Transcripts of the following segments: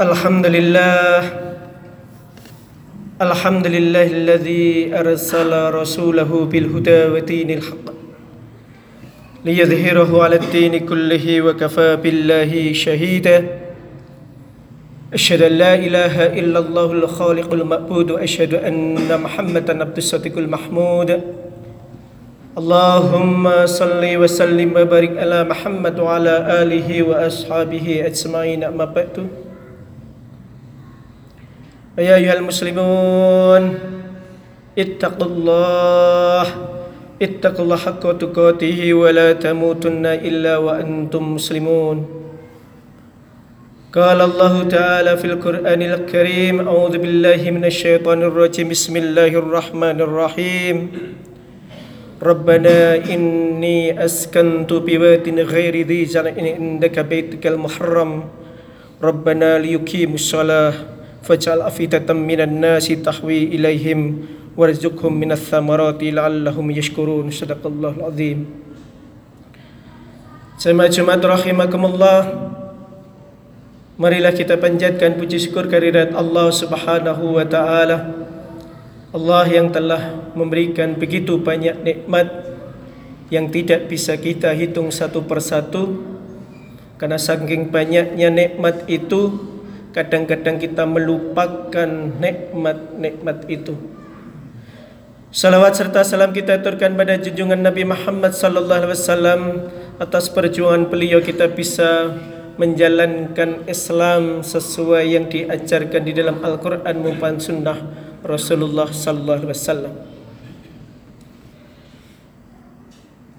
الحمد لله الحمد لله الذي أرسل رسوله بالهدى ودين الحق ليظهره على الدين كله وكفى بالله شهيدا أشهد أن لا إله إلا الله الخالق المعبود وأشهد أن محمدا عبد الصديق المحمود اللهم صل وسلم وبارك على محمد وعلى آله وأصحابه أجمعين أما بعد يا أيها المسلمون اتقوا الله اتقوا الله حق تقاته ولا تموتن إلا وأنتم مسلمون. قال الله تعالى في القرآن الكريم أعوذ بالله من الشيطان الرجيم بسم الله الرحمن الرحيم. ربنا إني أسكنت بواد غير ذي زرع عندك بيتك المحرم. ربنا ليقيموا الصلاة. فاجعل أفئدة من الناس تحوي إليهم وارزقهم من الثمرات لعلهم يشكرون صدق الله العظيم Jemaat Jumat rahimakumullah Marilah kita panjatkan puji syukur kehadirat Allah Subhanahu wa taala. Allah yang telah memberikan begitu banyak nikmat yang tidak bisa kita hitung satu persatu karena saking banyaknya nikmat itu kadang-kadang kita melupakan nikmat-nikmat itu. Salawat serta salam kita aturkan pada junjungan Nabi Muhammad sallallahu alaihi wasallam atas perjuangan beliau kita bisa menjalankan Islam sesuai yang diajarkan di dalam Al-Quran maupun Sunnah Rasulullah Sallallahu Alaihi Wasallam.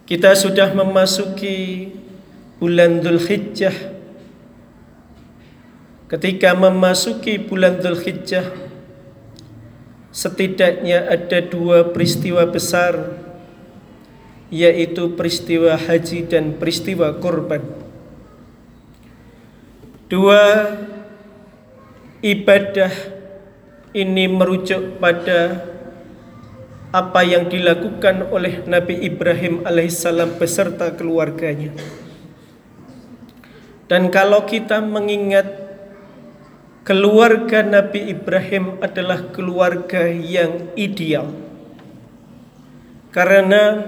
Kita sudah memasuki bulan Dhul Hijjah. Ketika memasuki bulan Dhul Hijjah, setidaknya ada dua peristiwa besar, yaitu peristiwa haji dan peristiwa kurban. Dua ibadah ini merujuk pada apa yang dilakukan oleh Nabi Ibrahim alaihissalam beserta keluarganya. Dan kalau kita mengingat keluarga Nabi Ibrahim adalah keluarga yang ideal. Karena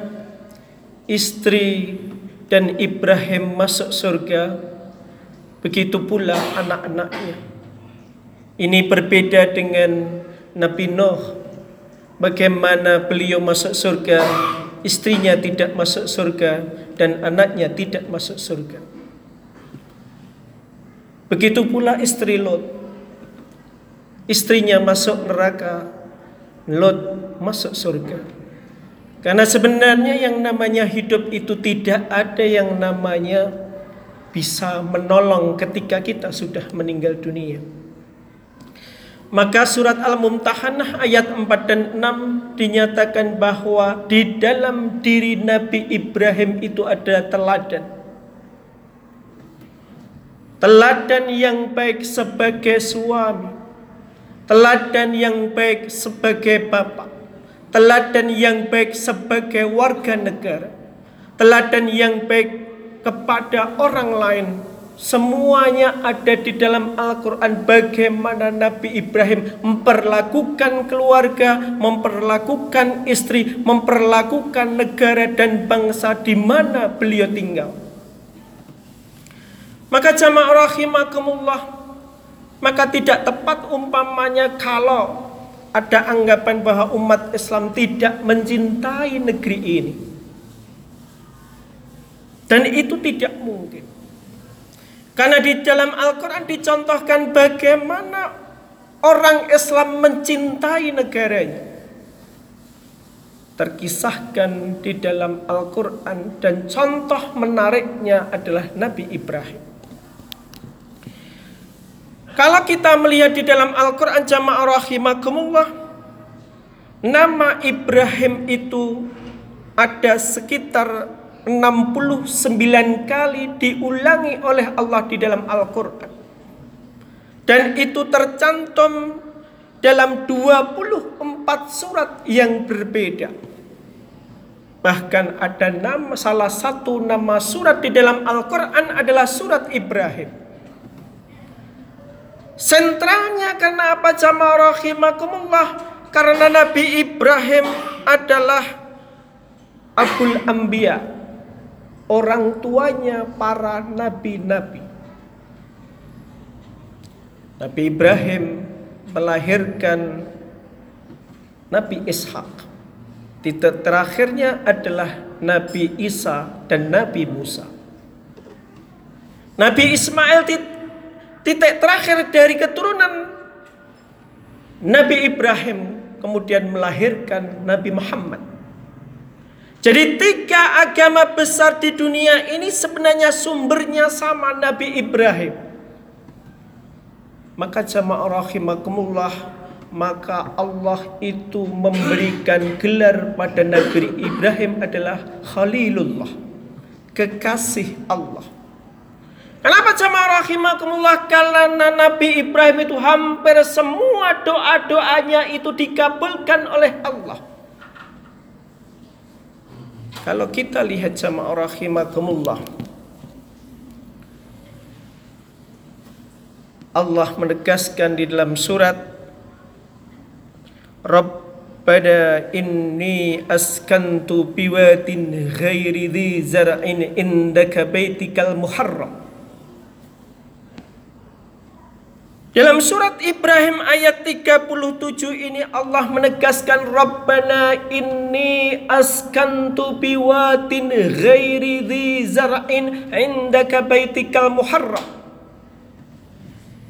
istri dan Ibrahim masuk surga Begitu pula anak-anaknya. Ini berbeda dengan Nabi Nuh. Bagaimana beliau masuk surga, istrinya tidak masuk surga dan anaknya tidak masuk surga. Begitu pula istri Lot. Istrinya masuk neraka, Lot masuk surga. Karena sebenarnya yang namanya hidup itu tidak ada yang namanya bisa menolong ketika kita sudah meninggal dunia. Maka surat Al-Mumtahanah ayat 4 dan 6 dinyatakan bahwa di dalam diri Nabi Ibrahim itu ada teladan. Teladan yang baik sebagai suami. Teladan yang baik sebagai bapak. Teladan yang baik sebagai warga negara. Teladan yang baik kepada orang lain. Semuanya ada di dalam Al-Quran bagaimana Nabi Ibrahim memperlakukan keluarga, memperlakukan istri, memperlakukan negara dan bangsa di mana beliau tinggal. Maka jamaah rahimakumullah, maka tidak tepat umpamanya kalau ada anggapan bahwa umat Islam tidak mencintai negeri ini. Dan itu tidak mungkin. Karena di dalam Al-Quran dicontohkan bagaimana orang Islam mencintai negaranya. Terkisahkan di dalam Al-Quran dan contoh menariknya adalah Nabi Ibrahim. Kalau kita melihat di dalam Al-Quran jamaah rahimakumullah, nama Ibrahim itu ada sekitar 69 kali diulangi oleh Allah di dalam Al-Quran. Dan itu tercantum dalam 24 surat yang berbeda. Bahkan ada nama salah satu nama surat di dalam Al-Quran adalah surat Ibrahim. Sentralnya karena apa jamaah rahimakumullah? Karena Nabi Ibrahim adalah Abul Ambia, orang tuanya para nabi-nabi. Nabi Ibrahim melahirkan Nabi Ishak. Titik terakhirnya adalah Nabi Isa dan Nabi Musa. Nabi Ismail titik terakhir dari keturunan Nabi Ibrahim kemudian melahirkan Nabi Muhammad. Jadi tiga agama besar di dunia ini sebenarnya sumbernya sama Nabi Ibrahim. Maka jamaah rahimakumullah maka Allah itu memberikan gelar pada negeri Ibrahim adalah Khalilullah kekasih Allah Kenapa jamaah rahimakumullah karena Nabi Ibrahim itu hampir semua doa-doanya itu dikabulkan oleh Allah. Kalau kita lihat jamaah rahimakumullah Allah menegaskan di dalam surat Rabbana inni askantu biwatin ghairi dhi zar'in indaka baitikal muharram Dalam surat Ibrahim ayat 37 ini Allah menegaskan Rabbana inni askantu biwatin ghairi dhi zar'in indaka baitikal muharram.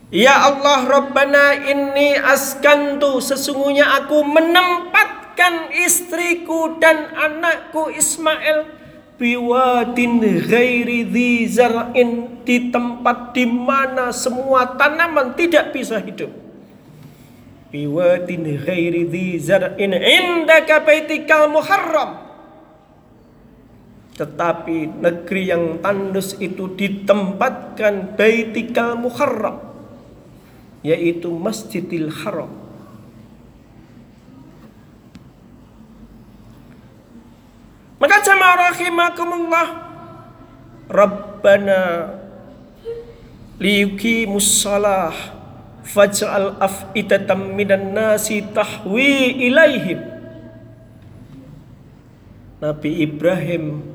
Ya Allah Rabbana inni askantu sesungguhnya aku menempatkan istriku dan anakku Ismail biwadin ghairi dhi zar'in. Di tempat di mana semua tanaman tidak bisa hidup. Biwadin ghairi dhi zar'in. Indaka baitikal muharram. Tetapi negeri yang tandus itu ditempatkan baitikal muharram yaitu Masjidil Haram Maka jamaah rahimakumullah. Rabbana liyuqimus salah faj'al af'idatan minan nasi tahwi ilaihim. Nabi Ibrahim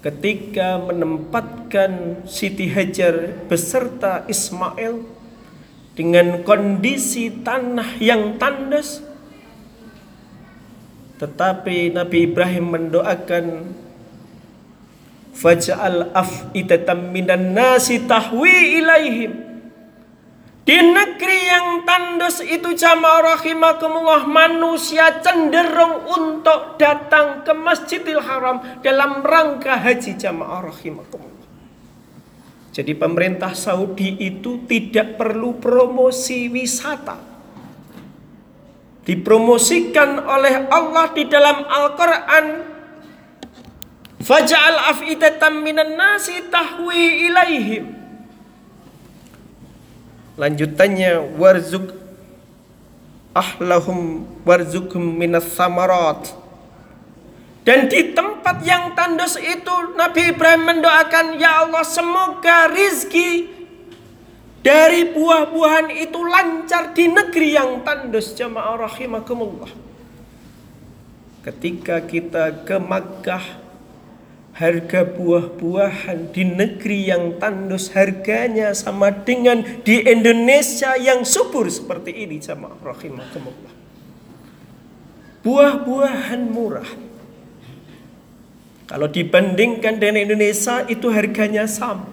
ketika menempatkan Siti Hajar beserta Ismail dengan kondisi tanah yang tandas tetapi Nabi Ibrahim mendoakan Faj'al af'idatan minan nasi tahwi ilaihim Di negeri yang tandus itu jamaah rahimakumullah manusia cenderung untuk datang ke Masjidil Haram dalam rangka haji jamaah rahimakumullah. Jadi pemerintah Saudi itu tidak perlu promosi wisata dipromosikan oleh Allah di dalam Al-Qur'an. Faja'al af'idatan minan nasi tahwi ilaihim. Lanjutannya warzuk ahlahum warzukum minas samarat. Dan di tempat yang tandus itu Nabi Ibrahim mendoakan Ya Allah semoga rizki dari buah-buahan itu lancar di negeri yang tandus jamaah rahimakumullah. Ketika kita ke Makkah, harga buah-buahan di negeri yang tandus harganya sama dengan di Indonesia yang subur seperti ini jamaah rahimakumullah. Buah-buahan murah. Kalau dibandingkan dengan Indonesia itu harganya sama.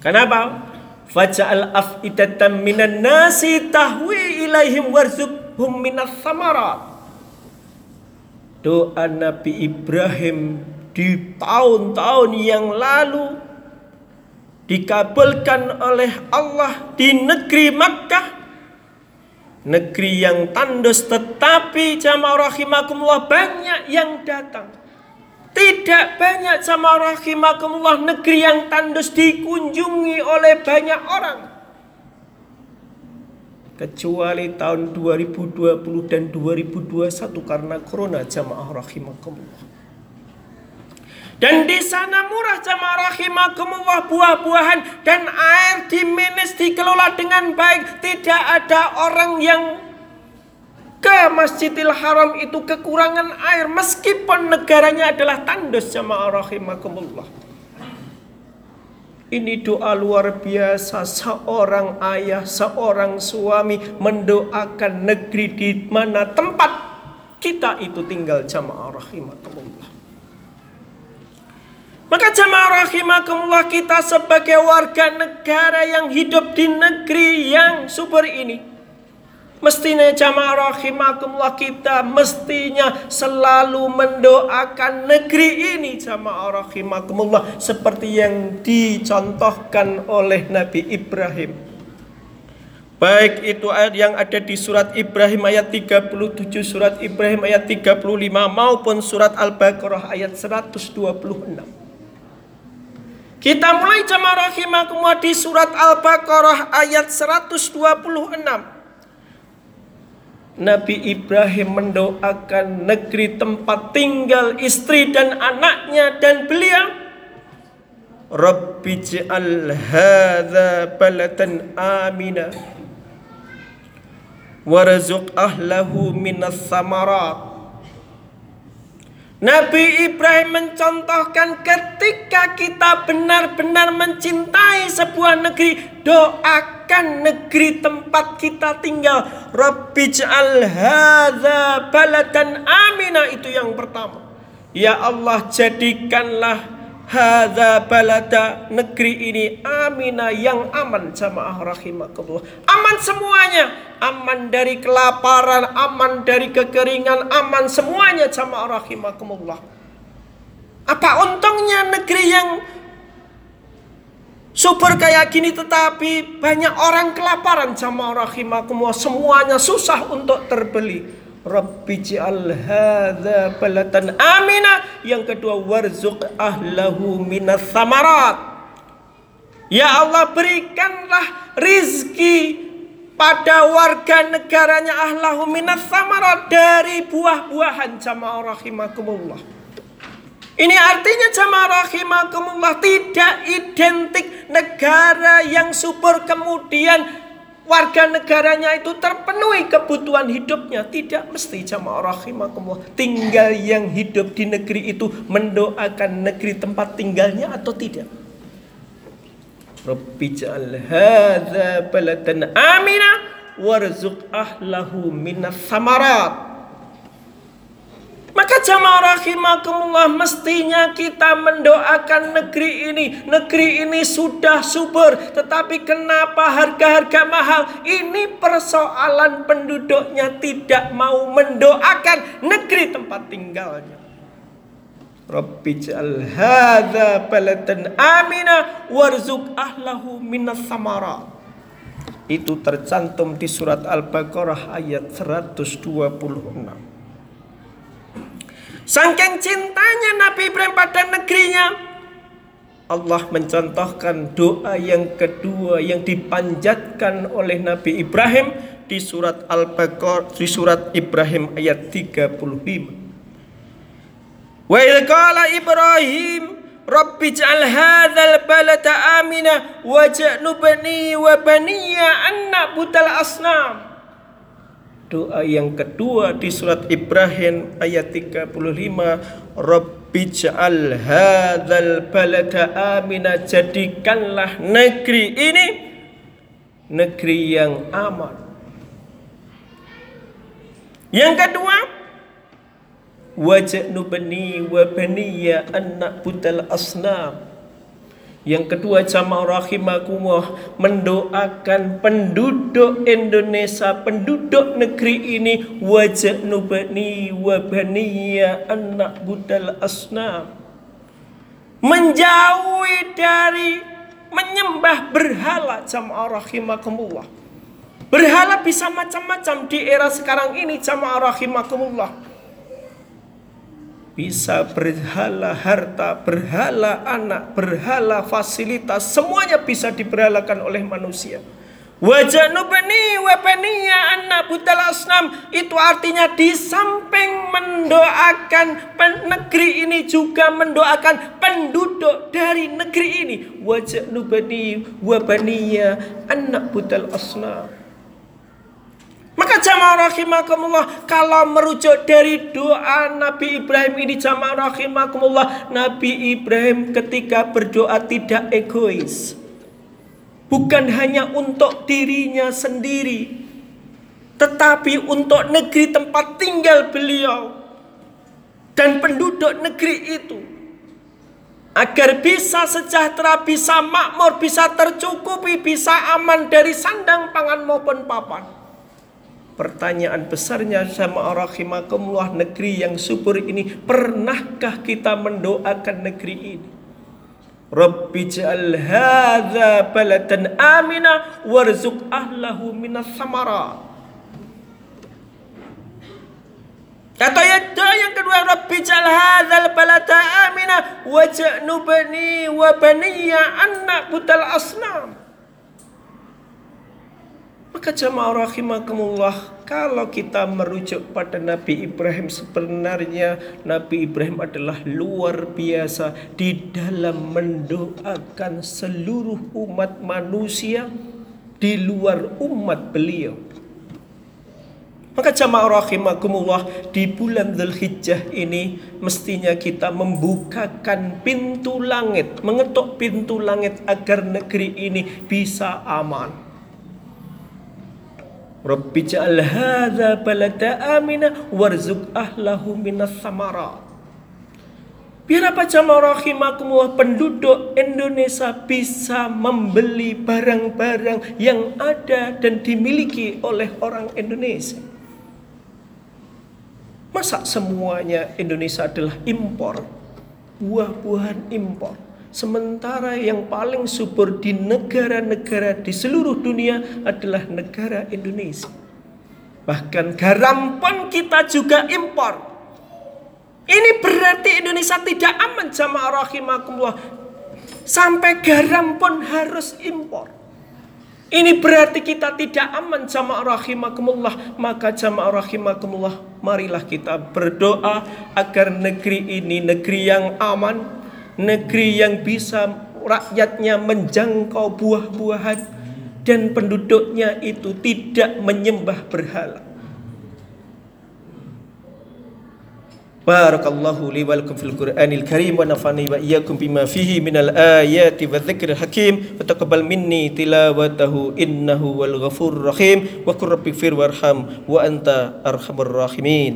Kenapa? Faja'al af'idatan minan nasi tahwi ilaihim warzuqhum minas samarat. Doa Nabi Ibrahim di tahun-tahun yang lalu dikabulkan oleh Allah di negeri Makkah negeri yang tandus tetapi jamaah rahimakumullah banyak yang datang tidak banyak sama rahimakumullah negeri yang tandus dikunjungi oleh banyak orang. Kecuali tahun 2020 dan 2021 karena corona jamaah rahimakumullah. Dan di sana murah jamaah rahimakumullah buah-buahan dan air di Menes gratis, dikelola dengan baik. Tidak ada orang yang ke Masjidil Haram itu kekurangan air meskipun negaranya adalah tandus jamaah rahimakumullah. Ini doa luar biasa seorang ayah, seorang suami mendoakan negeri di mana tempat kita itu tinggal jamaah rahimakumullah. Maka jamaah rahimakumullah kita sebagai warga negara yang hidup di negeri yang super ini Mestinya jamaah rahimakumullah kita mestinya selalu mendoakan negeri ini jamaah rahimakumullah seperti yang dicontohkan oleh Nabi Ibrahim. Baik itu ayat yang ada di surat Ibrahim ayat 37, surat Ibrahim ayat 35 maupun surat Al-Baqarah ayat 126. Kita mulai jamaah rahimakumullah di surat Al-Baqarah ayat 126. Nabi Ibrahim mendoakan negeri tempat tinggal istri dan anaknya dan beliau Rabbi ja'al hadha baladan amina warzuq ahlahu minas samarat Nabi Ibrahim mencontohkan ketika kita benar-benar mencintai sebuah negeri, doakan negeri tempat kita tinggal. Rabbij'al hadza baladan amina itu yang pertama. Ya Allah jadikanlah Hadza balada negeri ini amina yang aman jamaah rahimakumullah. Aman semuanya. Aman dari kelaparan, aman dari kekeringan, aman semuanya jamaah rahimakumullah. Apa untungnya negeri yang super kayak gini tetapi banyak orang kelaparan jamaah rahimakumullah. Semuanya susah untuk terbeli. Rabbi ji'al hadha balatan amina. Yang kedua warzuq ahlahu minas samarat. Ya Allah berikanlah rizki pada warga negaranya ahlahu minas samarat dari buah-buahan jamaah rahimakumullah. Ini artinya jamaah rahimakumullah tidak identik negara yang subur kemudian warga negaranya itu terpenuhi kebutuhan hidupnya. Tidak mesti jamaah rahimakumullah. Tinggal yang hidup di negeri itu mendoakan negeri tempat tinggalnya atau tidak? Rabbi ja'al hadza baladan amina warzuq ahlahu minas samarat jamaah rahimakumullah mestinya kita mendoakan negeri ini. Negeri ini sudah subur. Tetapi kenapa harga-harga mahal? Ini persoalan penduduknya tidak mau mendoakan negeri tempat tinggalnya. Rabbi ja'al hadha baladan amina warzuq ahlahu minas samarat. Itu tercantum di surat Al-Baqarah ayat 126. Sangking cintanya Nabi Ibrahim pada negerinya, Allah mencontohkan doa yang kedua yang dipanjatkan oleh Nabi Ibrahim di surat Al-Baqarah di surat Ibrahim ayat 35. Wa qala Ibrahim Rabbi ij'al hadzal amina wa baniya an na'budal asnam Doa yang kedua di surat Ibrahim ayat 35 Rabbi ja'al hadzal balada amina jadikanlah negeri ini negeri yang aman. Yang kedua waj'nu bani wa baniya anak butal asnam yang kedua jamaah rahimakumullah mendoakan penduduk Indonesia, penduduk negeri ini wajah nubani wabaniya anak budal asnam. Menjauhi dari menyembah berhala jamaah rahimakumullah. Berhala bisa macam-macam di era sekarang ini jamaah rahimakumullah bisa berhala harta, berhala anak, berhala fasilitas, semuanya bisa diberhalakan oleh manusia. Wajanubni wabaniya anak butal asnam itu artinya di samping mendoakan negeri ini juga mendoakan penduduk dari negeri ini. Wajanubni wabaniya anak butal asnam. Maka jamaah rahimakumullah kalau merujuk dari doa Nabi Ibrahim ini jamaah rahimakumullah Nabi Ibrahim ketika berdoa tidak egois. Bukan hanya untuk dirinya sendiri, tetapi untuk negeri tempat tinggal beliau dan penduduk negeri itu. Agar bisa sejahtera, bisa makmur, bisa tercukupi, bisa aman dari sandang pangan maupun papan. Pertanyaan besarnya sama rahimakumullah negeri yang subur ini, pernahkah kita mendoakan negeri ini? Rabbi ja'al hadha baladan amina warzuq ahlahu minas samara. Kata yang yang kedua Rabbi ja'al hadha balada amina waja'nubani wa baniya anak butal asnam. Maka jamaah rahimakumullah kalau kita merujuk pada Nabi Ibrahim sebenarnya Nabi Ibrahim adalah luar biasa di dalam mendoakan seluruh umat manusia di luar umat beliau. Maka jamaah rahimakumullah di bulan Dzulhijjah ini mestinya kita membukakan pintu langit, mengetuk pintu langit agar negeri ini bisa aman. Rabbi ja'al hadha balada amina ahlahu minas samara. Biar apa jamaah rahimakumullah penduduk Indonesia bisa membeli barang-barang yang ada dan dimiliki oleh orang Indonesia. Masa semuanya Indonesia adalah impor? Buah-buahan impor. Sementara yang paling subur di negara-negara di seluruh dunia adalah negara Indonesia. Bahkan garam pun kita juga impor. Ini berarti Indonesia tidak aman jamaah rahimakumullah. Sampai garam pun harus impor. Ini berarti kita tidak aman jamaah rahimakumullah. Maka jamaah rahimakumullah, marilah kita berdoa agar negeri ini negeri yang aman, negeri yang bisa rakyatnya menjangkau buah-buahan dan penduduknya itu tidak menyembah berhala. Barakallahu li wa lakum fil Qur'anil Karim wa nafani wa iyyakum bima fihi minal ayati wa dzikril hakim. Wa taqabbal minni tilawatahu innahu wal ghafurur rahim. Wa qur rabbi warham wa anta arhamur rahimin